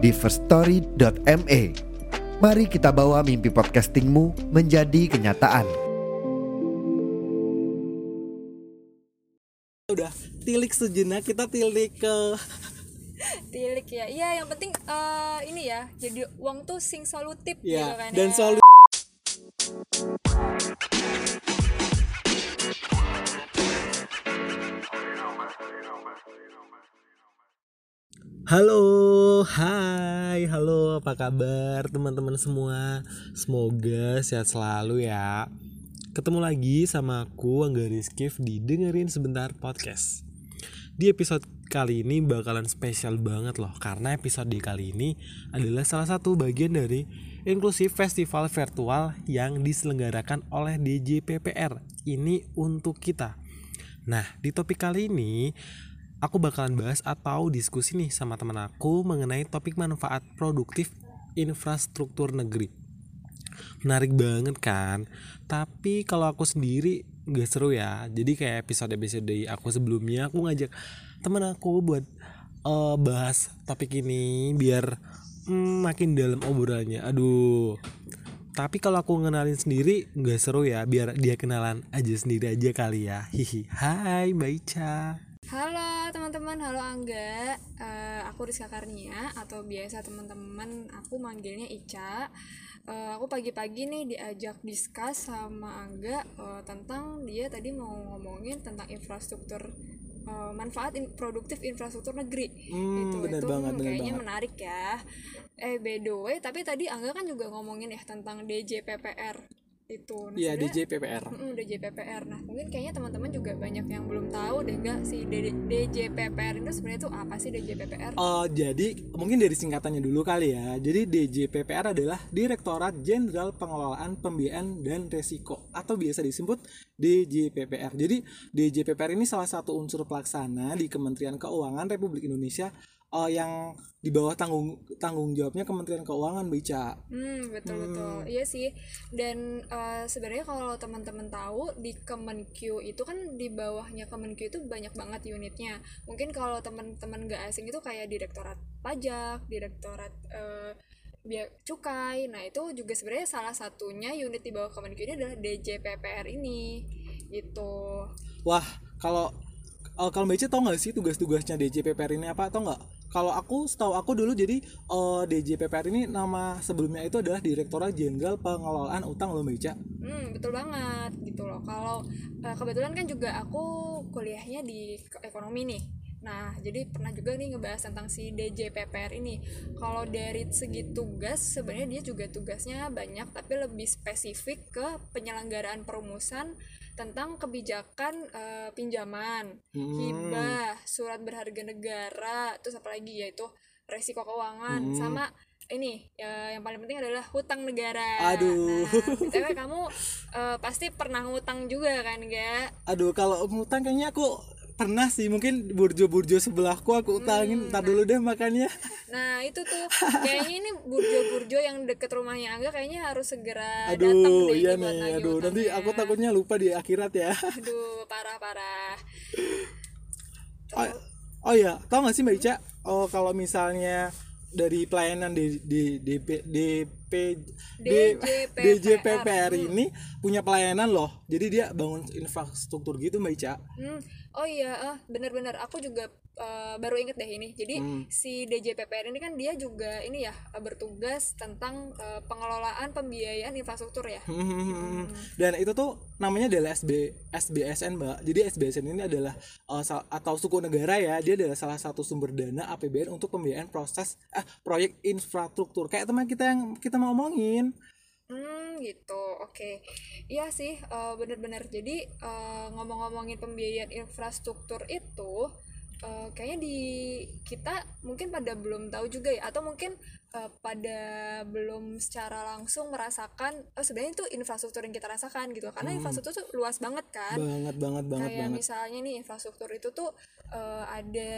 di firststory.me. Mari kita bawa mimpi podcastingmu menjadi kenyataan. udah tilik sejenak kita tilik ke tilik ya iya yang penting eh, ini ya jadi uang tuh sing solutif ya gitu kan dan ya. Halo, hai, halo, apa kabar teman-teman semua? Semoga sehat selalu ya. Ketemu lagi sama aku Angga Rizkif di Dengerin Sebentar Podcast. Di episode kali ini bakalan spesial banget loh karena episode kali ini adalah salah satu bagian dari inklusif festival virtual yang diselenggarakan oleh DJPPR. Ini untuk kita. Nah, di topik kali ini aku bakalan bahas atau diskusi nih sama teman aku mengenai topik manfaat produktif infrastruktur negeri. Menarik banget kan? Tapi kalau aku sendiri gak seru ya. Jadi kayak episode-episode aku sebelumnya aku ngajak temen aku buat eh, bahas topik ini biar hmm, makin dalam obrolannya. Aduh. Tapi kalau aku ngenalin sendiri gak seru ya. Biar dia kenalan aja sendiri aja kali ya. Hihi. Hai Mbak Ica. Halo teman-teman. Halo Angga. Eh, aku Rizka Karnia atau biasa teman-teman. Aku manggilnya Ica. Eh, aku pagi-pagi nih diajak diskus sama Angga eh, tentang dia tadi mau ngomongin tentang infrastruktur eh, manfaat in- produktif infrastruktur negeri. Hmm, itu bener itu banget, kayaknya banget. menarik ya. Eh by the way tapi tadi Angga kan juga ngomongin ya tentang DJPPR itu Nah, Iya sebenarnya- DJPPR. Mm, DJPPR. Nah, mungkin kayaknya teman-teman juga banyak yang belum tahu deh enggak si DJPPR itu sebenarnya tuh apa sih DJPPR? Oh, jadi mungkin dari singkatannya dulu kali ya. Jadi DJPPR adalah Direktorat Jenderal Pengelolaan Pembiayaan dan Resiko atau biasa disebut DJPPR. Jadi DJPPR ini salah satu unsur pelaksana di Kementerian Keuangan Republik Indonesia eh, yang di bawah tanggung tanggung jawabnya Kementerian Keuangan, Mbak Ica. Hmm, betul betul. Iya sih. Dan eh, sebenarnya kalau teman-teman tahu di Kemenq itu kan di bawahnya Kemenq itu banyak banget unitnya. Mungkin kalau teman-teman gak asing itu kayak Direktorat Pajak, Direktorat eh, Bia Cukai. Nah, itu juga sebenarnya salah satunya unit di bawah Kemenq ini adalah DJPPR ini. Gitu. Wah, kalau kalau Mbak Ica tau nggak sih tugas-tugasnya DJPPR ini apa atau nggak? Kalau aku setahu aku dulu jadi eh, DJPPR ini nama sebelumnya itu adalah Direktorat Jenderal Pengelolaan Utang loh Mbak. Hmm, betul banget gitu loh. Kalau eh, kebetulan kan juga aku kuliahnya di ekonomi nih. Nah, jadi pernah juga nih ngebahas tentang si DJPPR ini. Kalau dari segi tugas, sebenarnya dia juga tugasnya banyak, tapi lebih spesifik ke penyelenggaraan perumusan tentang kebijakan eh, pinjaman, Hmm. hibah, surat berharga negara, terus apa lagi yaitu resiko keuangan, Hmm. sama ini ya, yang paling penting adalah hutang negara. Aduh. Nah, kamu eh, pasti pernah ngutang juga kan, gak? Aduh, kalau ngutang kayaknya aku pernah sih mungkin burjo-burjo sebelahku aku utangin. Ntar dulu deh makannya. Nah, itu tuh. Kayaknya ini burjo-burjo yang deket rumahnya Angga kayaknya harus segera datang aduh deh iya nih aduh. Nanti aku takutnya lupa di akhirat ya. Aduh, parah-parah. oh, oh ya tau gak sih mbak Ica? Oh kalau misalnya dari pelayanan di di DP DP D- DJPPR. DJPPR ini punya pelayanan loh. Jadi dia bangun infrastruktur gitu mbak Ica. Hmm, oh iya, ah, bener-bener aku juga eh, baru inget deh ini. Jadi Hmm. si DJPPR ini kan dia juga ini ya bertugas tentang eh, pengelolaan pembiayaan infrastruktur ya. Hmm. Dan itu tuh namanya adalah SB SBSN, Mbak. Jadi SBSN ini adalah uh, sal- atau suku negara ya. Dia adalah salah satu sumber dana APBN untuk pembiayaan proses eh proyek infrastruktur. Kayak teman kita yang kita mau omongin. Hmm gitu, oke. Iya sih, eh, bener-bener. Jadi eh, ngomong-ngomongin pembiayaan infrastruktur itu, eh, kayaknya di kita mungkin pada belum tahu juga ya atau mungkin eh, pada belum secara langsung merasakan oh sebenarnya itu infrastruktur yang kita rasakan gitu. Karena infrastruktur tuh luas banget kan. Banget banget banget kayak banget. misalnya nih infrastruktur itu tuh eh, ada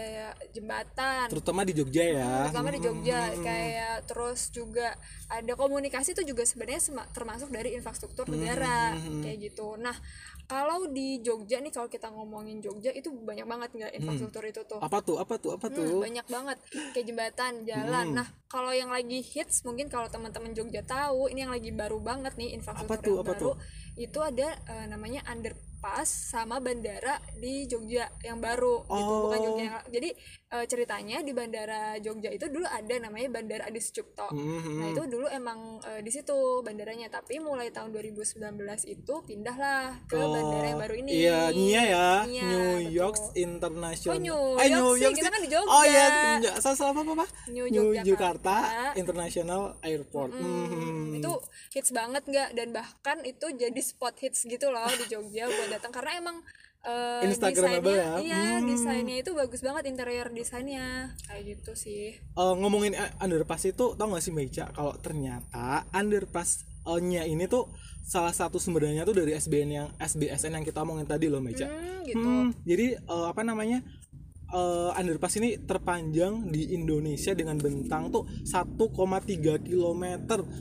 jembatan. Terutama di Jogja ya. Terutama di Jogja. Kayak terus juga ada komunikasi itu juga sebenarnya termasuk dari infrastruktur negara. kayak gitu. Nah kalau di Jogja nih kalau kita ngomongin Jogja itu banyak banget nggak infrastruktur itu tuh? Apa tuh? Apa tuh? Apa Hmm, tuh? banyak banget. Kayak jembatan jalan. Nah kalau yang lagi hits mungkin kalau teman-teman Jogja tahu ini yang lagi baru banget nih infrastruktur Apa tuh, yang apa baru. itu ada eh, namanya underpass sama bandara di Jogja yang baru gitu bukan Oh. Jogja yang jadi eh, ceritanya di bandara Jogja itu dulu ada namanya Bandara Adi Sucipto Mhm. nah itu dulu emang eh, di situ bandaranya tapi mulai tahun 2019 itu pindahlah ke bandara yang baru ini Iya, Nia ya. Nia, New. York International. Oh, New eh, York New York kita kan di Jogja. Oh iya, salah salah apa apa? New Jakarta Yogyakarta. International Airport. Mhm. itu hits banget nggak dan bahkan itu jadi spot hits gitu loh di Jogja buat datang karena emang eh, Instagramable desainnya- ya. iya Hmm. desainnya itu bagus banget interior desainnya kayak gitu sih Eh, ngomongin eh, underpass itu tau gak sih Meca kalau ternyata underpass-nya ini tuh salah satu sumbernya tuh dari SBN yang SBSN yang kita omongin tadi loh Meca. hmm, gitu Hmm, jadi eh, apa namanya eh, underpass ini terpanjang di Indonesia dengan bentang tuh 1,3 km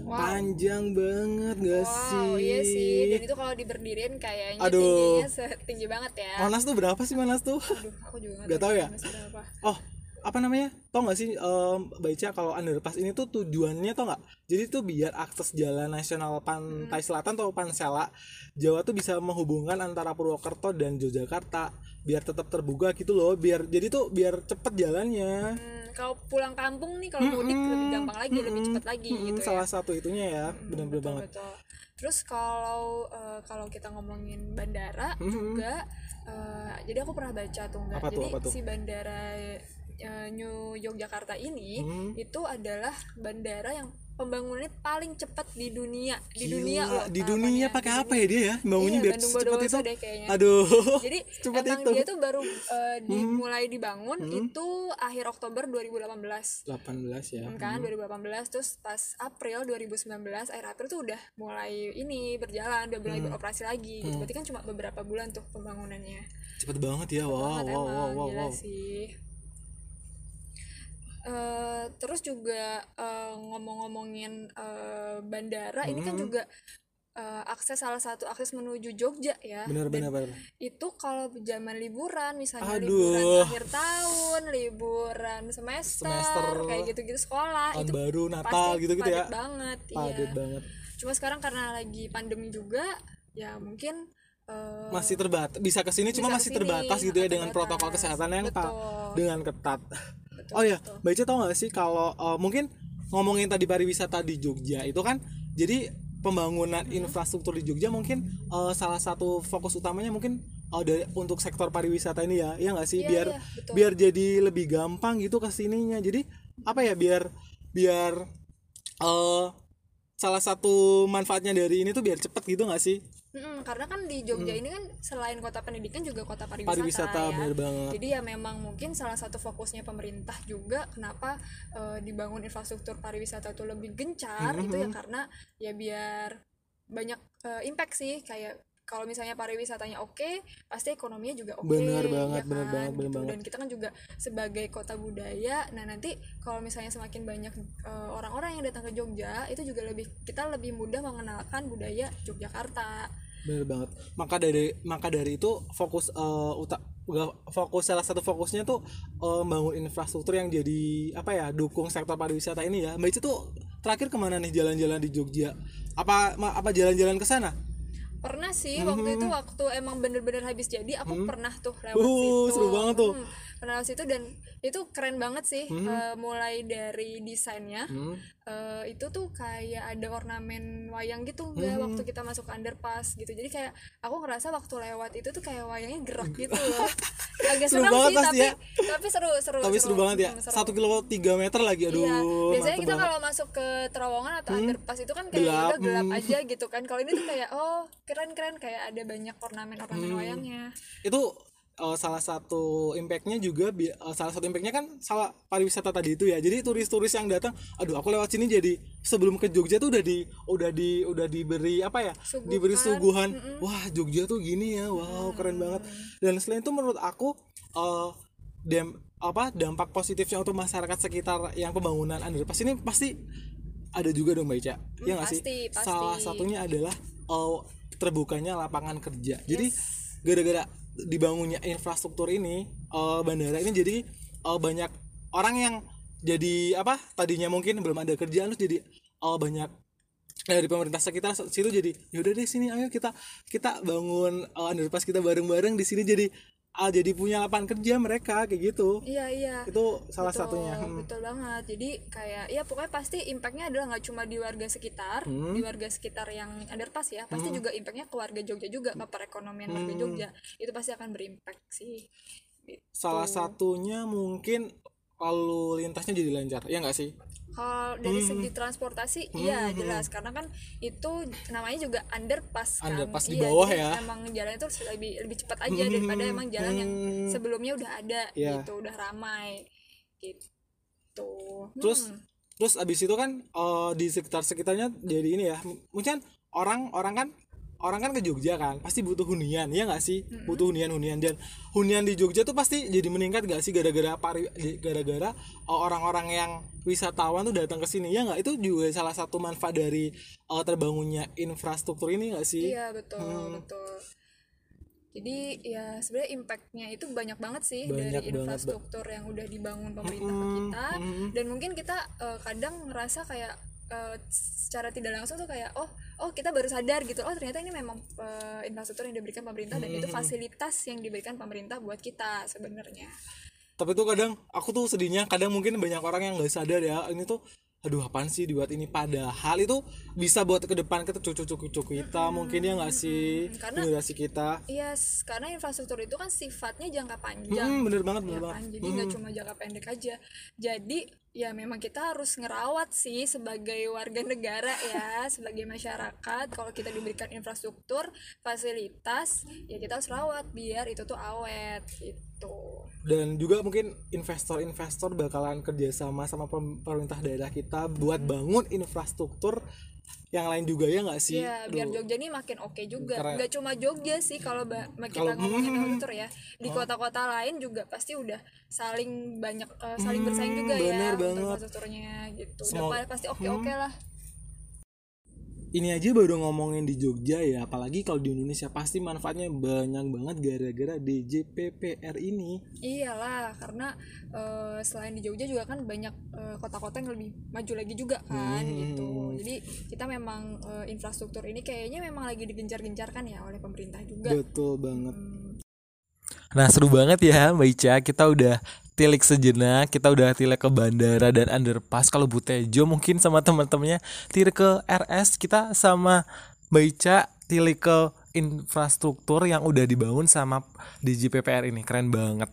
panjang banget gak wow sih? iya sih dan itu kalau diberdiriin kayaknya Aduh. tingginya setinggi banget ya Monas tuh berapa sih Monas tuh? aduh aku juga Nggak tahu ya? Berapa. Oh, apa namanya? Tau gak sih em, baca kalau underpass ini tuh tujuannya tau gak? Jadi tuh biar akses jalan nasional pantai selatan atau Pansela Jawa tuh bisa menghubungkan antara Purwokerto dan Yogyakarta biar tetap terbuka gitu loh. Biar jadi tuh biar cepet jalannya. Hmm, kalau pulang kampung nih kalau mudik lebih gampang lagi lebih cepat lagi Mm, gitu ya salah satu itunya ya, bener-bener betul, banget. betul. Terus kalau eh, kalau kita ngomongin bandara juga eh, jadi aku pernah baca tuh tuh, Jadi apa tuh? si bandara eh, New Yogyakarta ini Hmm. itu adalah bandara yang pembangunannya paling cepat di dunia. Di Gila, dunia loh. di dunia pakai apa ya dia ya? Bangunnya Iya, biar Bandung secepat itu. Deh kayaknya. Aduh. Jadi Secepat emang itu. Hmm. dia tuh baru eh, dimulai dibangun itu akhir Oktober 2018. 18 ya. kan 2018 terus pas April 2019 akhir April tuh udah mulai ini berjalan udah mulai Hmm. beroperasi lagi gitu. berarti kan cuma beberapa bulan tuh pembangunannya Cepet banget ya. Wow, banget wow, wow, emang wow, gila wow. sih Eh, terus juga eh, ngomong-ngomongin eh, bandara ini Hmm. kan juga eh, akses salah satu akses menuju Jogja ya Bener, Dan bener, bener. itu kalau zaman liburan misalnya Aduh. liburan akhir tahun liburan semester, Semester. kayak gitu-gitu sekolah Tahun itu baru, Natal gitu-gitu ya. padat banget Padat iya banget. cuma sekarang karena lagi pandemi juga ya mungkin masih terbatas bisa ke sini cuma bisa masih terbatas gitu ya dengan protokol kesehatan yang Betul. dengan ketat. Betul, oh ya, betul. Mbak Ica tau gak sih kalau uh, mungkin ngomongin tadi pariwisata di Jogja itu kan jadi pembangunan Hmm. infrastruktur di Jogja mungkin uh, salah satu fokus utamanya mungkin uh, dari untuk sektor pariwisata ini ya, ya nggak sih Iya, biar iya, betul. biar jadi lebih gampang gitu ke sininya. Jadi apa ya biar biar uh, salah satu manfaatnya dari ini tuh biar cepet gitu nggak sih? Mm-mm, karena kan di Jogja ini kan selain kota pendidikan juga kota pariwisata. Pariwisata, ya. bener banget. Jadi ya memang mungkin salah satu fokusnya pemerintah juga kenapa eh, dibangun infrastruktur pariwisata itu lebih gencar itu Hmm. ya karena ya biar banyak eh, impact sih kayak kalau misalnya pariwisatanya oke, pasti ekonominya juga oke. Bener banget, ya bener kan? banget, bener Gitu. banget. Dan kita kan juga sebagai kota budaya, nah nanti kalau misalnya semakin banyak eh, orang-orang yang datang ke Jogja, itu juga lebih kita lebih mudah mengenalkan budaya Yogyakarta. Bener banget. Maka dari maka dari itu fokus eh, uta, nggak- fokus salah satu fokusnya tuh eh, membangun infrastruktur yang jadi apa ya dukung sektor pariwisata ini ya. Mbak Ica tuh terakhir ke mana nih jalan-jalan di Jogja? Apa apa jalan-jalan ke sana? Pernah sih waktu itu waktu emang bener-bener habis jadi aku pernah tuh lewat Uh, situ. seru banget tuh. Hmm, lewat situ dan itu keren banget sih Eh, mulai dari desainnya Hmm. eh, itu tuh kayak ada ornamen wayang gitu enggak waktu kita masuk underpass gitu jadi kayak aku ngerasa waktu lewat itu tuh kayak wayangnya gerak gitu loh agak Seru banget sih pasti tapi ya. tapi seru seru Tapi seru banget ya. Hmm, seru. Satu kilo tiga meter lagi. Aduh. Iya, biasanya kita kalau masuk ke terowongan atau underpass itu kan kayak Gelap, udah gelap hmm. aja gitu kan. Kalau ini tuh kayak oh keren-keren kayak ada banyak ornamen-ornamen Hmm. wayangnya. itu eh, salah satu impactnya juga eh, salah satu impactnya kan salah pariwisata tadi itu ya. Jadi turis-turis yang datang aduh aku lewat sini jadi sebelum ke Jogja tuh udah di udah di udah diberi apa ya? Suguhan. diberi suguhan. Wah Jogja tuh gini ya. Wow keren banget. Dan selain itu menurut aku eh dam- apa dampak positifnya untuk masyarakat sekitar yang pembangunan underpass ini pasti ada juga dong Mbak Ica. Ya nggak sih? pasti, salah satunya adalah eh, terbukanya lapangan kerja. Jadi gara-gara dibangunnya infrastruktur ini eh, bandara ini jadi eh, banyak orang yang jadi apa tadinya mungkin belum ada kerjaan terus jadi eh, banyak dari pemerintah sekitar situ jadi yaudah deh sini ayo kita kita bangun eh, underpass kita bareng-bareng di sini. Jadi ah, jadi punya lapangan kerja mereka kayak gitu iya iya itu salah betul, satunya Hmm. betul banget jadi kayak ya pokoknya pasti impactnya adalah nggak cuma di warga sekitar Hmm. di warga sekitar yang underpass ya pasti juga impactnya ke warga Jogja juga ke perekonomian warga Hmm. Jogja itu pasti akan berimpact sih Gitu. salah satunya mungkin lalu lintasnya jadi lancar ya nggak sih kalau Hmm. dari segi transportasi iya jelas karena kan itu namanya juga underpass kan Underpass di Iya, bawah jadi ya. Hmm, emang jalan itu lebih lebih cepat aja daripada emang jalan yang sebelumnya udah ada Iya. gitu udah ramai gitu terus Hmm. terus abis itu kan eh, di sekitar sekitarnya jadi ini ya mungkin orang orang kan orang kan ke Jogja kan pasti butuh hunian ya nggak sih? Butuh hunian hunian dan hunian di Jogja tuh pasti jadi meningkat gak sih gara-gara pari gara-gara eh, orang-orang yang wisatawan tuh datang ke sini ya nggak? Itu juga salah satu manfaat dari eh, terbangunnya infrastruktur ini nggak sih? Iya betul Hmm. betul. Jadi ya sebenarnya impactnya itu banyak banget sih Banyak dari banget, infrastruktur yang udah dibangun pemerintah ke kita. Dan mungkin kita eh, kadang ngerasa kayak eh, secara tidak langsung tuh kayak oh oh kita baru sadar gitu. Oh ternyata ini memang eh, infrastruktur yang diberikan pemerintah dan itu fasilitas yang diberikan pemerintah buat kita sebenarnya. tapi tuh kadang aku tuh sedihnya kadang mungkin banyak orang yang nggak sadar ya ini tuh aduh apaan sih dibuat ini? Padahal itu bisa buat ke depan kita cucu-cucu kita mungkin ya nggak sih? Karena- generasi kita. Iya, s- karena infrastruktur itu kan sifatnya jangka panjang. hmm, bener banget ya bener kan? banget. Jadi nggak cuma jangka pendek aja. Jadi ya memang kita harus ngerawat sih sebagai warga negara ya sebagai masyarakat. Kalau kita diberikan infrastruktur fasilitas ya kita harus rawat biar itu tuh awet gitu. Dan juga mungkin investor-investor bakalan kerjasama sama pem- pemerintah daerah kita buat bangun infrastruktur yang lain juga ya nggak sih Iya, biar Aduh. Jogja ini makin oke juga. Keren. Nggak cuma Jogja sih kalau kita ngomongin Hmm. infrastruktur ya. Di kota-kota lain juga pasti udah saling banyak eh, saling bersaing juga Hmm, ya bener untuk banget. infrastrukturnya gitu. Udah pasti oke-oke lah. Ini aja baru ngomongin di Jogja ya apalagi kalau di Indonesia pasti manfaatnya banyak banget gara-gara DJPPR ini Iyalah, karena eh, selain di Jogja juga kan banyak eh, kota-kota yang lebih maju lagi juga kan Hmm. gitu. Jadi kita memang eh, infrastruktur ini kayaknya memang lagi digencar-gencarkan ya oleh pemerintah juga. betul banget Nah seru banget ya Mbak Ica Kita udah tilik sejenak Kita udah tilik ke bandara dan underpass Kalau Bu Tejo mungkin sama teman-temannya Tilik ke RS Kita sama Mbak Ica tilik ke infrastruktur yang udah dibangun sama DJPPR ini Keren banget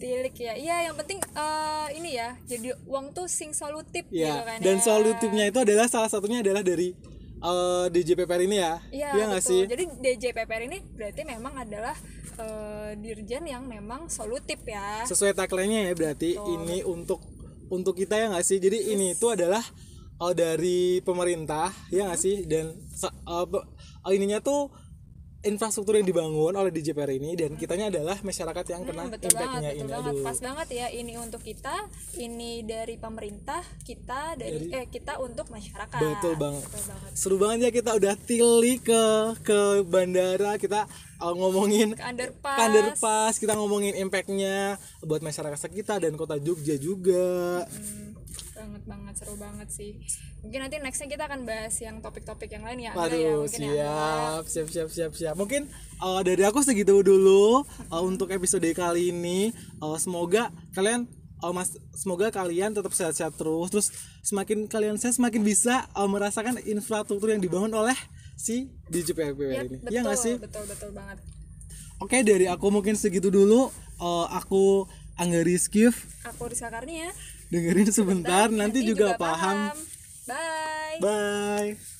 Tilik ya. Iya, yang penting eh, ini ya. Jadi uang tuh sing solutif gitu ya kan dan ya. solutifnya itu adalah salah satunya adalah dari eh, DJPPR ini ya? Iya, Iya nggak betul. sih? Jadi DJPPR ini berarti memang adalah eh, dirjen yang memang solutif ya. sesuai tagline-nya ya berarti. Ini untuk untuk kita ya nggak sih? Jadi ini itu adalah uh, dari pemerintah ya nggak sih? Dan uh, uh, ininya tuh infrastruktur yang dibangun oleh DJPR ini dan kitanya adalah masyarakat yang kena Hmm, betul banget, betul ini banget. aduh Pas banget ya ini untuk kita, ini dari pemerintah, kita dari, eh kita untuk masyarakat. betul banget Betul banget. seru banget ya kita udah tili ke ke bandara kita uh, ngomongin Ke underpass. ke underpass kita ngomongin impactnya buat masyarakat sekitar dan kota Jogja juga Hmm, banget banget seru banget sih. Mungkin nanti nextnya kita akan bahas yang topik-topik yang lain ya. Angga ya, mungkin ya, siap, siap, siap, siap, siap. Mungkin uh, dari aku segitu dulu uh, untuk episode kali ini. Uh, semoga kalian, uh, mas, semoga kalian tetap sehat-sehat terus. Terus semakin kalian sehat, semakin bisa uh, merasakan infrastruktur yang dibangun oleh si DJPR Ya, ini. betul, Iya nggak sih? betul betul banget. Oke, dari aku mungkin segitu dulu. Uh, aku Angga Rizkif Aku Rizka Karnia. Dengerin sebentar, nanti, juga, paham. Bye. Bye.